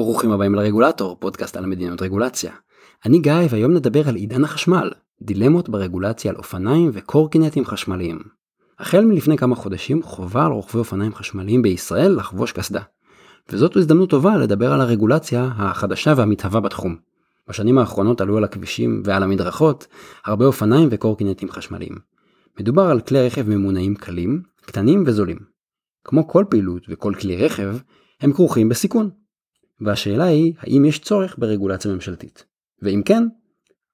ברוכים הבאים לרגולטור, פודקאסט על מדיניות רגולציה. אני גיא והיום נדבר על עידן החשמל, דילמות ברגולציה על אופניים וקורקינטים חשמליים. החל מלפני כמה חודשים חובה על רוכבי אופניים חשמליים בישראל לחבוש קסדה. וזאת הזדמנות טובה לדבר על הרגולציה החדשה והמתהווה בתחום. בשנים האחרונות עלו על הכבישים ועל המדרכות הרבה אופניים וקורקינטים חשמליים. מדובר על כלי רכב ממונעים קלים, קטנים וזולים. כמו כל פעילות וכל כלי רכב, הם כרוכים בסיכון. והשאלה היא, האם יש צורך ברגולציה ממשלתית? ואם כן,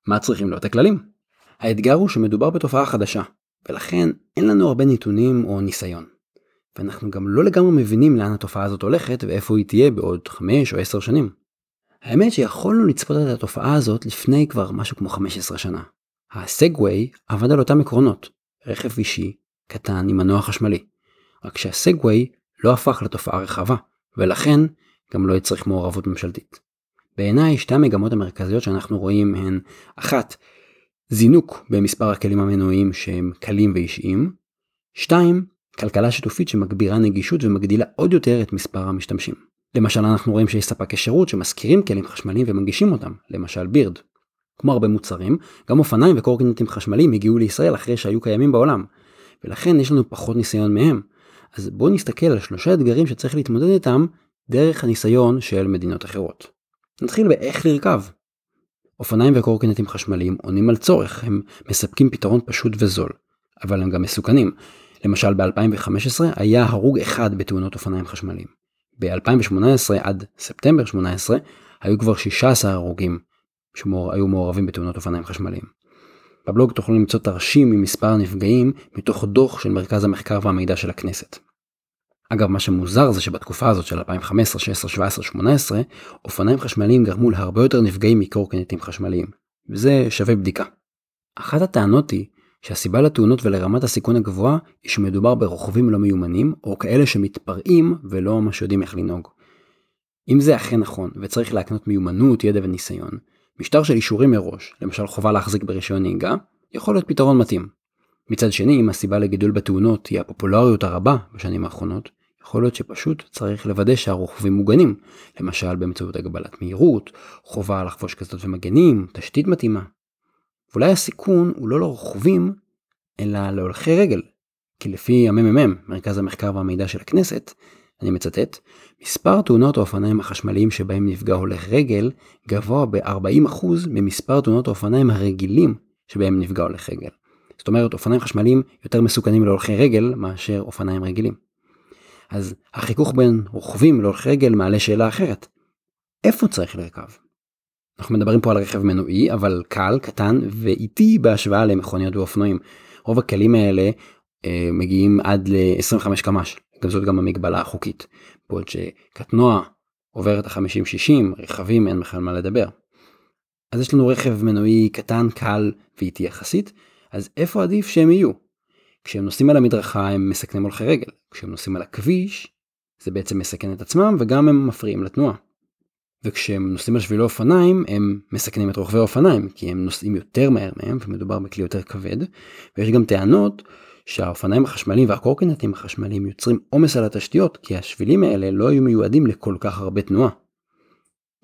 מה צריכים להיות הכללים? האתגר הוא שמדובר בתופעה חדשה, ולכן אין לנו הרבה נתונים או ניסיון. ואנחנו גם לא לגמרי מבינים לאן התופעה הזאת הולכת ואיפה היא תהיה בעוד 5 או 10 שנים. האמת שיכולנו לצפות את התופעה הזאת לפני כבר משהו כמו 15 שנה. הסגווי עבד על אותם עקרונות, רכב אישי, קטן עם מנוע חשמלי. רק שהסגווי לא הפך לתופעה רחבה, ולכן גם לא יצריך מעורבות ממשלתית. בעיניי שתי המגמות המרכזיות שאנחנו רואים הן אחת, זינוק במספר הכלים המנועיים שהם קלים ואישיים, שתיים, כלכלה שיתופית שמגבירה נגישות ומגדילה עוד יותר את מספר המשתמשים. למשל אנחנו רואים שיש ספקי שירות שמזכירים כלים חשמליים ומנגישים אותם, למשל בירד. כמו הרבה מוצרים, גם אופניים וקורקינטים חשמליים הגיעו לישראל אחרי שהיו קיימים בעולם, ולכן יש לנו פחות ניסיון מהם. אז בואו נסתכל על שלושה אתגרים שצריך להתמודד איתם דרך הניסיון של מדינות אחרות. נתחיל באיך לרכב. אופניים וקורקינטים חשמליים עונים על צורך, הם מספקים פתרון פשוט וזול, אבל הם גם מסוכנים. למשל ב-2015 היה הרוג אחד בתאונות אופניים חשמליים. ב-2018 עד ספטמבר 18 היו כבר 16 הרוגים שהיו מעורבים בתאונות אופניים חשמליים. בבלוג תוכלו למצוא תרשים עם מספר הנפגעים מתוך דוח של מרכז המחקר והמידע של הכנסת. אגב, מה שמוזר זה שבתקופה הזאת של 2015, 16, 17, 18, אופניים חשמליים גרמו להרבה יותר נפגעים מקורקינטים חשמליים, וזה שווה בדיקה. אחת הטענות היא שהסיבה לתאונות ולרמת הסיכון הגבוהה היא שמדובר ברוכבים לא מיומנים, או כאלה שמתפרעים ולא ממש יודעים איך לנהוג. אם זה אכן נכון, וצריך להקנות מיומנות, ידע וניסיון, משטר של אישורים מראש, למשל חובה להחזיק ברישיון נהיגה, יכול להיות פתרון מתאים. מצד שני, אם הסיבה לגידול בתאונות היא הפופולריות הרבה בשנים האחרונות, יכול להיות שפשוט צריך לוודא שהרוכבים מוגנים, למשל באמצעות הגבלת מהירות, חובה לחבוש קסדות ומגנים, תשתית מתאימה. ואולי הסיכון הוא לא לרוכבים, אלא להולכי רגל, כי לפי הממ"מ, מרכז המחקר והמידע של הכנסת, אני מצטט, מספר תאונות האופניים החשמליים שבהם נפגע הולך רגל גבוה ב-40% ממספר תאונות האופניים הרגילים שבהם נפגע הולך רגל. זאת אומרת, אופניים חשמליים יותר מסוכנים להולכי רגל מאשר אופניים רגילים. אז החיכוך בין רוכבים להולכי רגל מעלה שאלה אחרת. איפה צריך לרכב? אנחנו מדברים פה על רכב מנועי, אבל קל, קטן ואיטי בהשוואה למכוניות ואופנועים. רוב הכלים האלה אה, מגיעים עד ל-25 קמ"ש, גם זאת גם המגבלה החוקית. בעוד שקטנוע עובר את ה-50-60, רכבים אין בכלל מה לדבר. אז יש לנו רכב מנועי קטן, קל ואיטי יחסית, אז איפה עדיף שהם יהיו? כשהם נוסעים על המדרכה הם מסכנים הולכי רגל, כשהם נוסעים על הכביש זה בעצם מסכן את עצמם וגם הם מפריעים לתנועה. וכשהם נוסעים על שבילי אופניים הם מסכנים את רוכבי האופניים כי הם נוסעים יותר מהר מהם ומדובר בכלי יותר כבד ויש גם טענות שהאופניים החשמליים והקורקינטים החשמליים יוצרים עומס על התשתיות כי השבילים האלה לא היו מיועדים לכל כך הרבה תנועה.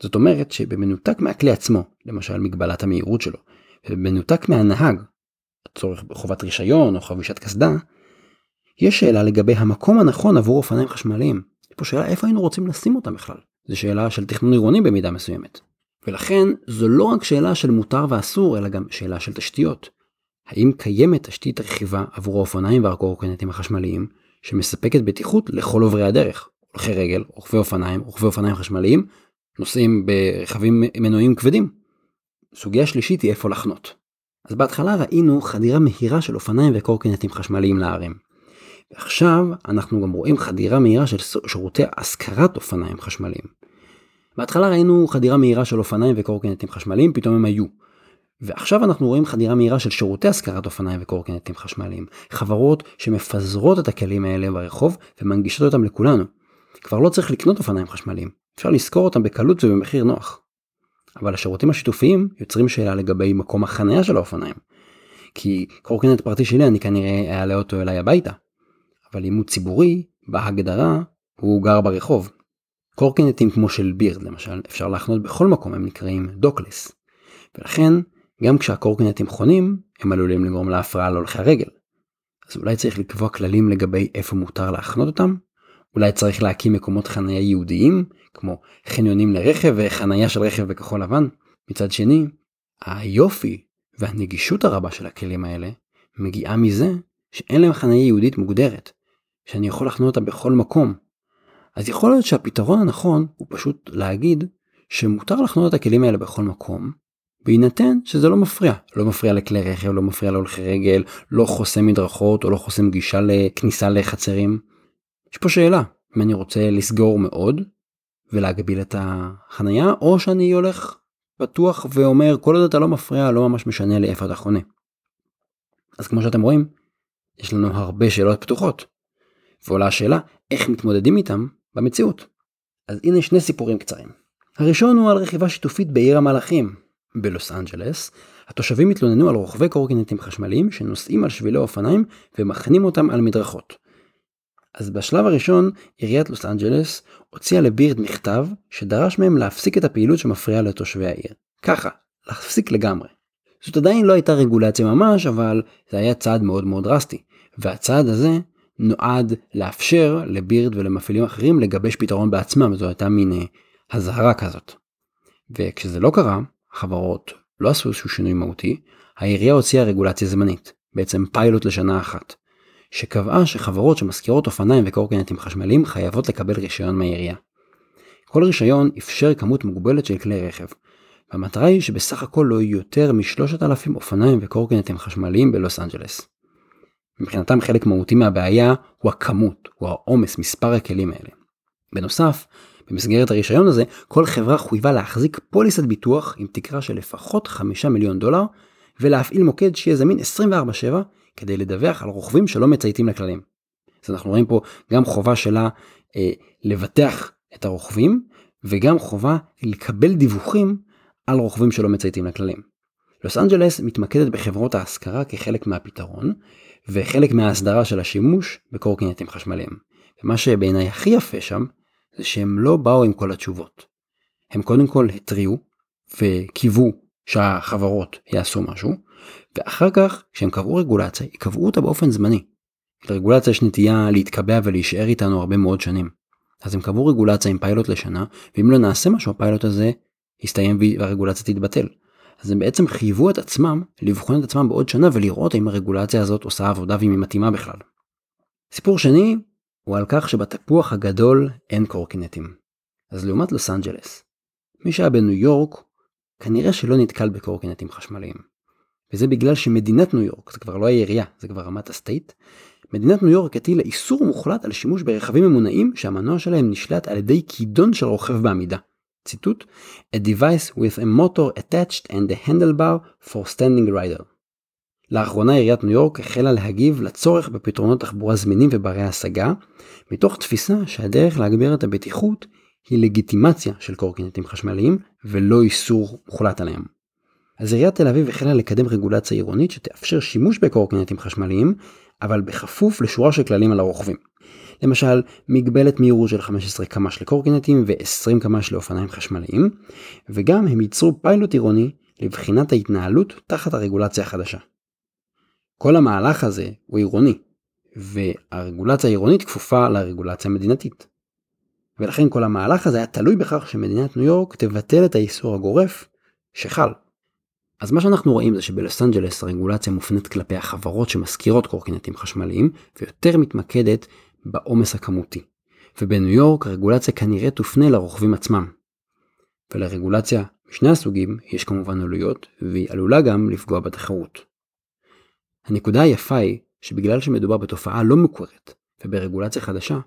זאת אומרת שבמנותק מהכלי עצמו, למשל מגבלת המהירות שלו, ובמנותק מהנהג, צורך בחובת רישיון או חבישת קסדה, יש שאלה לגבי המקום הנכון עבור אופניים חשמליים. יש פה שאלה איפה היינו רוצים לשים אותם בכלל. זו שאלה של תכנון עירוני במידה מסוימת. ולכן זו לא רק שאלה של מותר ואסור, אלא גם שאלה של תשתיות. האם קיימת תשתית רכיבה עבור האופניים והקורקינטים החשמליים שמספקת בטיחות לכל עוברי הדרך? הולכי רגל, רוכבי אופניים, רוכבי אופניים חשמליים, נוסעים ברכבים מנועים כבדים. סוגיה שלישית היא איפה לחנות. אז בהתחלה ראינו חדירה מהירה של אופניים וקורקינטים חשמליים לערים. ועכשיו אנחנו גם רואים חדירה מהירה של שירותי השכרת אופניים חשמליים. בהתחלה ראינו חדירה מהירה של אופניים וקורקינטים חשמליים, פתאום הם היו. ועכשיו אנחנו רואים חדירה מהירה של שירותי השכרת אופניים וקורקינטים חשמליים. חברות שמפזרות את הכלים האלה ברחוב ומנגישות אותם לכולנו. כבר לא צריך לקנות אופניים חשמליים, אפשר לשכור אותם בקלות ובמחיר נוח. אבל השירותים השיתופיים יוצרים שאלה לגבי מקום החניה של האופניים. כי קורקינט פרטי שלי אני כנראה אעלה אותו אליי הביתה. אבל לימוד ציבורי, בהגדרה, הוא גר ברחוב. קורקינטים כמו של בירד למשל אפשר להחנות בכל מקום הם נקראים דוקלס. ולכן גם כשהקורקינטים חונים הם עלולים לגרום להפרעה להולכי הרגל. אז אולי צריך לקבוע כללים לגבי איפה מותר להחנות אותם? אולי צריך להקים מקומות חניה ייעודיים כמו חניונים לרכב וחניה של רכב בכחול לבן? מצד שני, היופי והנגישות הרבה של הכלים האלה מגיעה מזה שאין להם חניה ייעודית מוגדרת, שאני יכול לחנות אותה בכל מקום. אז יכול להיות שהפתרון הנכון הוא פשוט להגיד שמותר לחנות את הכלים האלה בכל מקום, בהינתן שזה לא מפריע. לא מפריע לכלי רכב, לא מפריע להולכי רגל, לא חוסם מדרכות או לא חוסם גישה לכניסה לחצרים. יש פה שאלה, אם אני רוצה לסגור מאוד ולהגביל את החנייה, או שאני הולך פתוח ואומר כל עוד אתה לא מפריע לא ממש משנה לי איפה אתה חונה. אז כמו שאתם רואים, יש לנו הרבה שאלות פתוחות. ועולה השאלה איך מתמודדים איתם במציאות. אז הנה שני סיפורים קצרים. הראשון הוא על רכיבה שיתופית בעיר המלאכים. בלוס אנג'לס, התושבים התלוננו על רוכבי קורקינטים חשמליים שנוסעים על שבילי אופניים ומחנים אותם על מדרכות. אז בשלב הראשון, עיריית לוס אנג'לס הוציאה לבירד מכתב שדרש מהם להפסיק את הפעילות שמפריעה לתושבי העיר. ככה, להפסיק לגמרי. זאת עדיין לא הייתה רגולציה ממש, אבל זה היה צעד מאוד מאוד דרסטי. והצעד הזה נועד לאפשר לבירד ולמפעילים אחרים לגבש פתרון בעצמם, זו הייתה מין אה, אזהרה כזאת. וכשזה לא קרה, החברות לא עשו איזשהו שינוי מהותי, העירייה הוציאה רגולציה זמנית, בעצם פיילוט לשנה אחת, שקבעה שחברות שמשכירות אופניים וקורקינטים חשמליים חייבות לקבל רישיון מהעירייה. כל רישיון אפשר כמות מוגבלת של כלי רכב, והמטרה היא שבסך הכל לא יהיו יותר משלושת אלפים אופניים וקורקינטים חשמליים בלוס אנג'לס. מבחינתם חלק מהותי מהבעיה הוא הכמות, הוא העומס, מספר הכלים האלה. בנוסף, במסגרת הרישיון הזה, כל חברה חויבה להחזיק פוליסת ביטוח עם תקרה של לפחות 5 מיליון דולר, ולהפעיל מוקד שיהיה זמין 24/7 כדי לדווח על רוכבים שלא מצייתים לכללים. אז אנחנו רואים פה גם חובה שלה אה, לבטח את הרוכבים, וגם חובה לקבל דיווחים על רוכבים שלא מצייתים לכללים. לוס אנג'לס מתמקדת בחברות ההשכרה כחלק מהפתרון, וחלק מההסדרה של השימוש בקורקינטים חשמליים. ומה שבעיניי הכי יפה שם, זה שהם לא באו עם כל התשובות. הם קודם כל התריעו וקיוו שהחברות יעשו משהו, ואחר כך כשהם קבעו רגולציה, קבעו אותה באופן זמני. לרגולציה יש נטייה להתקבע ולהישאר איתנו הרבה מאוד שנים. אז הם קבעו רגולציה עם פיילוט לשנה, ואם לא נעשה משהו הפיילוט הזה יסתיים והרגולציה תתבטל. אז הם בעצם חייבו את עצמם לבחון את עצמם בעוד שנה ולראות אם הרגולציה הזאת עושה עבודה ואם היא מתאימה בכלל. סיפור שני הוא על כך שבתפוח הגדול אין קורקינטים. אז לעומת לוס אנג'לס, מי שהיה בניו יורק כנראה שלא נתקל בקורקינטים חשמליים. וזה בגלל שמדינת ניו יורק, זה כבר לא העירייה, זה כבר רמת הסטייט, מדינת ניו יורק הטילה איסור מוחלט על שימוש ברכבים ממונעים שהמנוע שלהם נשלט על ידי כידון של רוכב בעמידה. ציטוט A device with a motor attached and a handlebar for standing rider. לאחרונה עיריית ניו יורק החלה להגיב לצורך בפתרונות תחבורה זמינים וברי השגה, מתוך תפיסה שהדרך להגביר את הבטיחות היא לגיטימציה של קורקינטים חשמליים ולא איסור מוחלט עליהם. אז עיריית תל אביב החלה לקדם רגולציה עירונית שתאפשר שימוש בקורקינטים חשמליים, אבל בכפוף לשורה של כללים על הרוכבים. למשל, מגבלת מהירות של 15 קמ"ש לקורקינטים ו-20 קמ"ש לאופניים חשמליים, וגם הם ייצרו פיילוט עירוני לבחינת ההתנהלות תחת הרגולציה החדשה. כל המהלך הזה הוא עירוני, והרגולציה העירונית כפופה לרגולציה המדינתית. ולכן כל המהלך הזה היה תלוי בכך שמדינת ניו יורק תבטל את האיסור הגורף שחל. אז מה שאנחנו רואים זה שבלוס אנג'לס הרגולציה מופנית כלפי החברות שמשכירות קורקינטים חשמליים, ויותר מתמקדת בעומס הכמותי. ובניו יורק הרגולציה כנראה תופנה לרוכבים עצמם. ולרגולציה משני הסוגים יש כמובן עלויות, והיא עלולה גם לפגוע בתחרות. הנקודה היפה היא שבגלל שמדובר בתופעה לא מוכרת וברגולציה חדשה,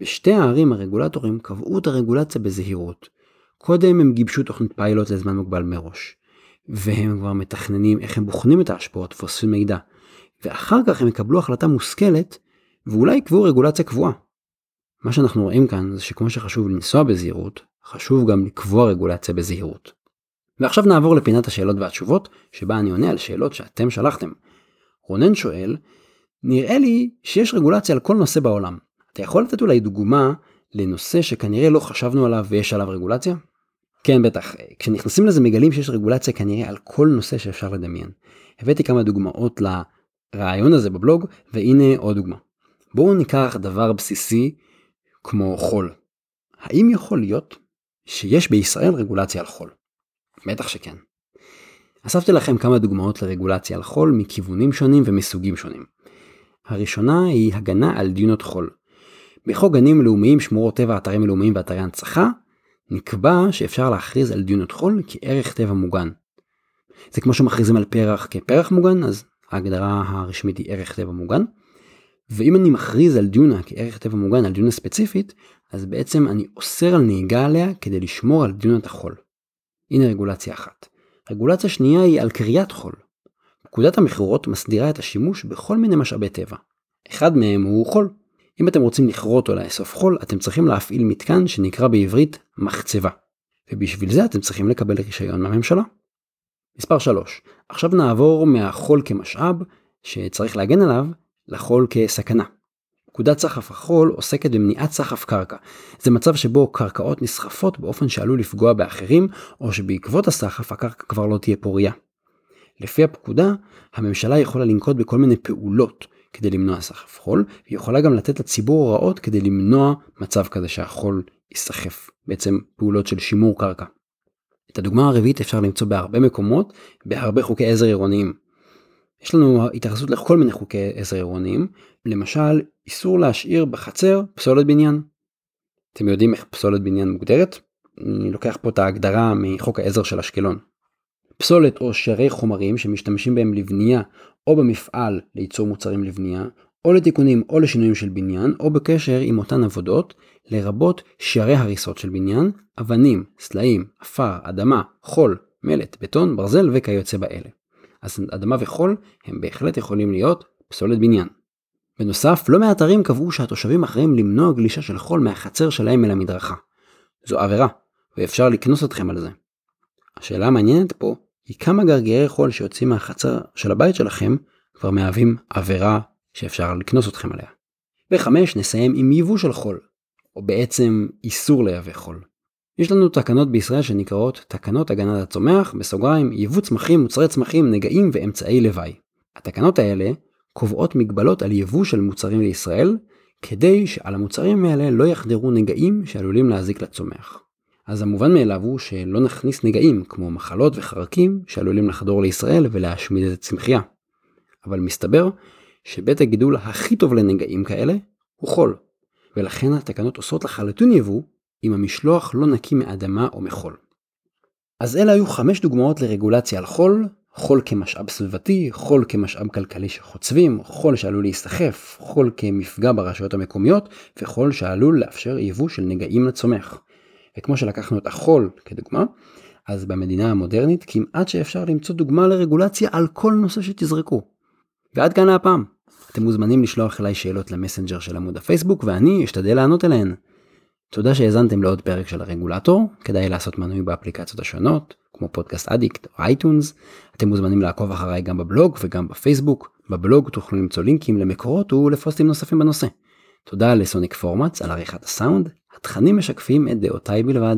בשתי הערים הרגולטורים קבעו את הרגולציה בזהירות. קודם הם גיבשו תוכנית פיילוט לזמן מוגבל מראש, והם כבר מתכננים איך הם בוחנים את ההשפעות ואוספים מידע, ואחר כך הם יקבלו החלטה מושכלת ואולי יקבעו רגולציה קבועה. מה שאנחנו רואים כאן זה שכמו שחשוב לנסוע בזהירות, חשוב גם לקבוע רגולציה בזהירות. ועכשיו נעבור לפינת השאלות והתשובות, שבה אני עונה על שאלות שאתם שלחתם. רונן שואל, נראה לי שיש רגולציה על כל נושא בעולם. אתה יכול לתת אולי דוגמה לנושא שכנראה לא חשבנו עליו ויש עליו רגולציה? כן בטח, כשנכנסים לזה מגלים שיש רגולציה כנראה על כל נושא שאפשר לדמיין. הבאתי כמה דוגמאות לרעיון הזה בבלוג והנה עוד דוגמה. בואו ניקח דבר בסיסי כמו חול. האם יכול להיות שיש בישראל רגולציה על חול? בטח שכן. אספתי לכם כמה דוגמאות לרגולציה על חול מכיוונים שונים ומסוגים שונים. הראשונה היא הגנה על דיונות חול. בחוק גנים לאומיים, שמורות טבע, אתרים לאומיים ואתרי הנצחה, נקבע שאפשר להכריז על דיונות חול כערך טבע מוגן. זה כמו שמכריזים על פרח כפרח מוגן, אז ההגדרה הרשמית היא ערך טבע מוגן. ואם אני מכריז על דיונה כערך טבע מוגן, על דיונה ספציפית, אז בעצם אני אוסר על נהיגה עליה כדי לשמור על דיונת החול. הנה רגולציה אחת. רגולציה שנייה היא על כריית חול. פקודת המכירות מסדירה את השימוש בכל מיני משאבי טבע. אחד מהם הוא חול. אם אתם רוצים לכרות או לאסוף חול, אתם צריכים להפעיל מתקן שנקרא בעברית מחצבה. ובשביל זה אתם צריכים לקבל רישיון מהממשלה. מספר 3. עכשיו נעבור מהחול כמשאב, שצריך להגן עליו, לחול כסכנה. פקודת סחף החול עוסקת במניעת סחף קרקע. זה מצב שבו קרקעות נסחפות באופן שעלול לפגוע באחרים, או שבעקבות הסחף הקרקע כבר לא תהיה פוריה. לפי הפקודה, הממשלה יכולה לנקוט בכל מיני פעולות כדי למנוע סחף חול, והיא יכולה גם לתת לציבור הוראות כדי למנוע מצב כזה שהחול ייסחף. בעצם פעולות של שימור קרקע. את הדוגמה הרביעית אפשר למצוא בהרבה מקומות, בהרבה חוקי עזר עירוניים. יש לנו התייחסות לכל מיני חוקי עזר עירוניים, למשל איסור להשאיר בחצר פסולת בניין. אתם יודעים איך פסולת בניין מוגדרת? אני לוקח פה את ההגדרה מחוק העזר של אשקלון. פסולת או שרי חומרים שמשתמשים בהם לבנייה או במפעל לייצור מוצרים לבנייה, או לתיקונים או לשינויים של בניין, או בקשר עם אותן עבודות, לרבות שערי הריסות של בניין, אבנים, סלעים, עפר, אדמה, חול, מלט, בטון, ברזל וכיוצא באלה. אז אדמה וחול הם בהחלט יכולים להיות פסולת בניין. בנוסף, לא מעט ערים קבעו שהתושבים אחראים למנוע גלישה של חול מהחצר שלהם אל המדרכה. זו עבירה, ואפשר לקנוס אתכם על זה. השאלה המעניינת פה היא כמה גרגירי חול שיוצאים מהחצר של הבית שלכם כבר מהווים עבירה שאפשר לקנוס אתכם עליה. וחמש, נסיים עם יבוא של חול, או בעצם איסור לייבא חול. יש לנו תקנות בישראל שנקראות תקנות הגנת הצומח, בסוגריים, יבוא צמחים, מוצרי צמחים, נגעים ואמצעי לוואי. התקנות האלה קובעות מגבלות על יבוא של מוצרים לישראל, כדי שעל המוצרים האלה לא יחדרו נגעים שעלולים להזיק לצומח. אז המובן מאליו הוא שלא נכניס נגעים כמו מחלות וחרקים שעלולים לחדור לישראל ולהשמיד את הצמחייה. אבל מסתבר שבית הגידול הכי טוב לנגעים כאלה הוא חול, ולכן התקנות אוסרות לחלוטין יבוא אם המשלוח לא נקי מאדמה או מחול. אז אלה היו חמש דוגמאות לרגולציה על חול, חול כמשאב סביבתי, חול כמשאב כלכלי שחוצבים, חול שעלול להיסחף, חול כמפגע ברשויות המקומיות, וחול שעלול לאפשר יבוא של נגעים לצומח. וכמו שלקחנו את החול כדוגמה, אז במדינה המודרנית כמעט שאפשר למצוא דוגמה לרגולציה על כל נושא שתזרקו. ועד כאן להפעם. אתם מוזמנים לשלוח אליי שאלות למסנג'ר של עמוד הפייסבוק ואני אשתדל לענות אליהן. תודה שהאזנתם לעוד פרק של הרגולטור, כדאי לעשות מנוי באפליקציות השונות, כמו Podcast Addict או iTunes. אתם מוזמנים לעקוב אחריי גם בבלוג וגם בפייסבוק. בבלוג תוכלו למצוא לינקים למקורות ולפוסטים נוספים בנושא. תודה לסוניק פורמאץ על עריכת הסאונד, התכנים משקפים את דעותיי בלבד.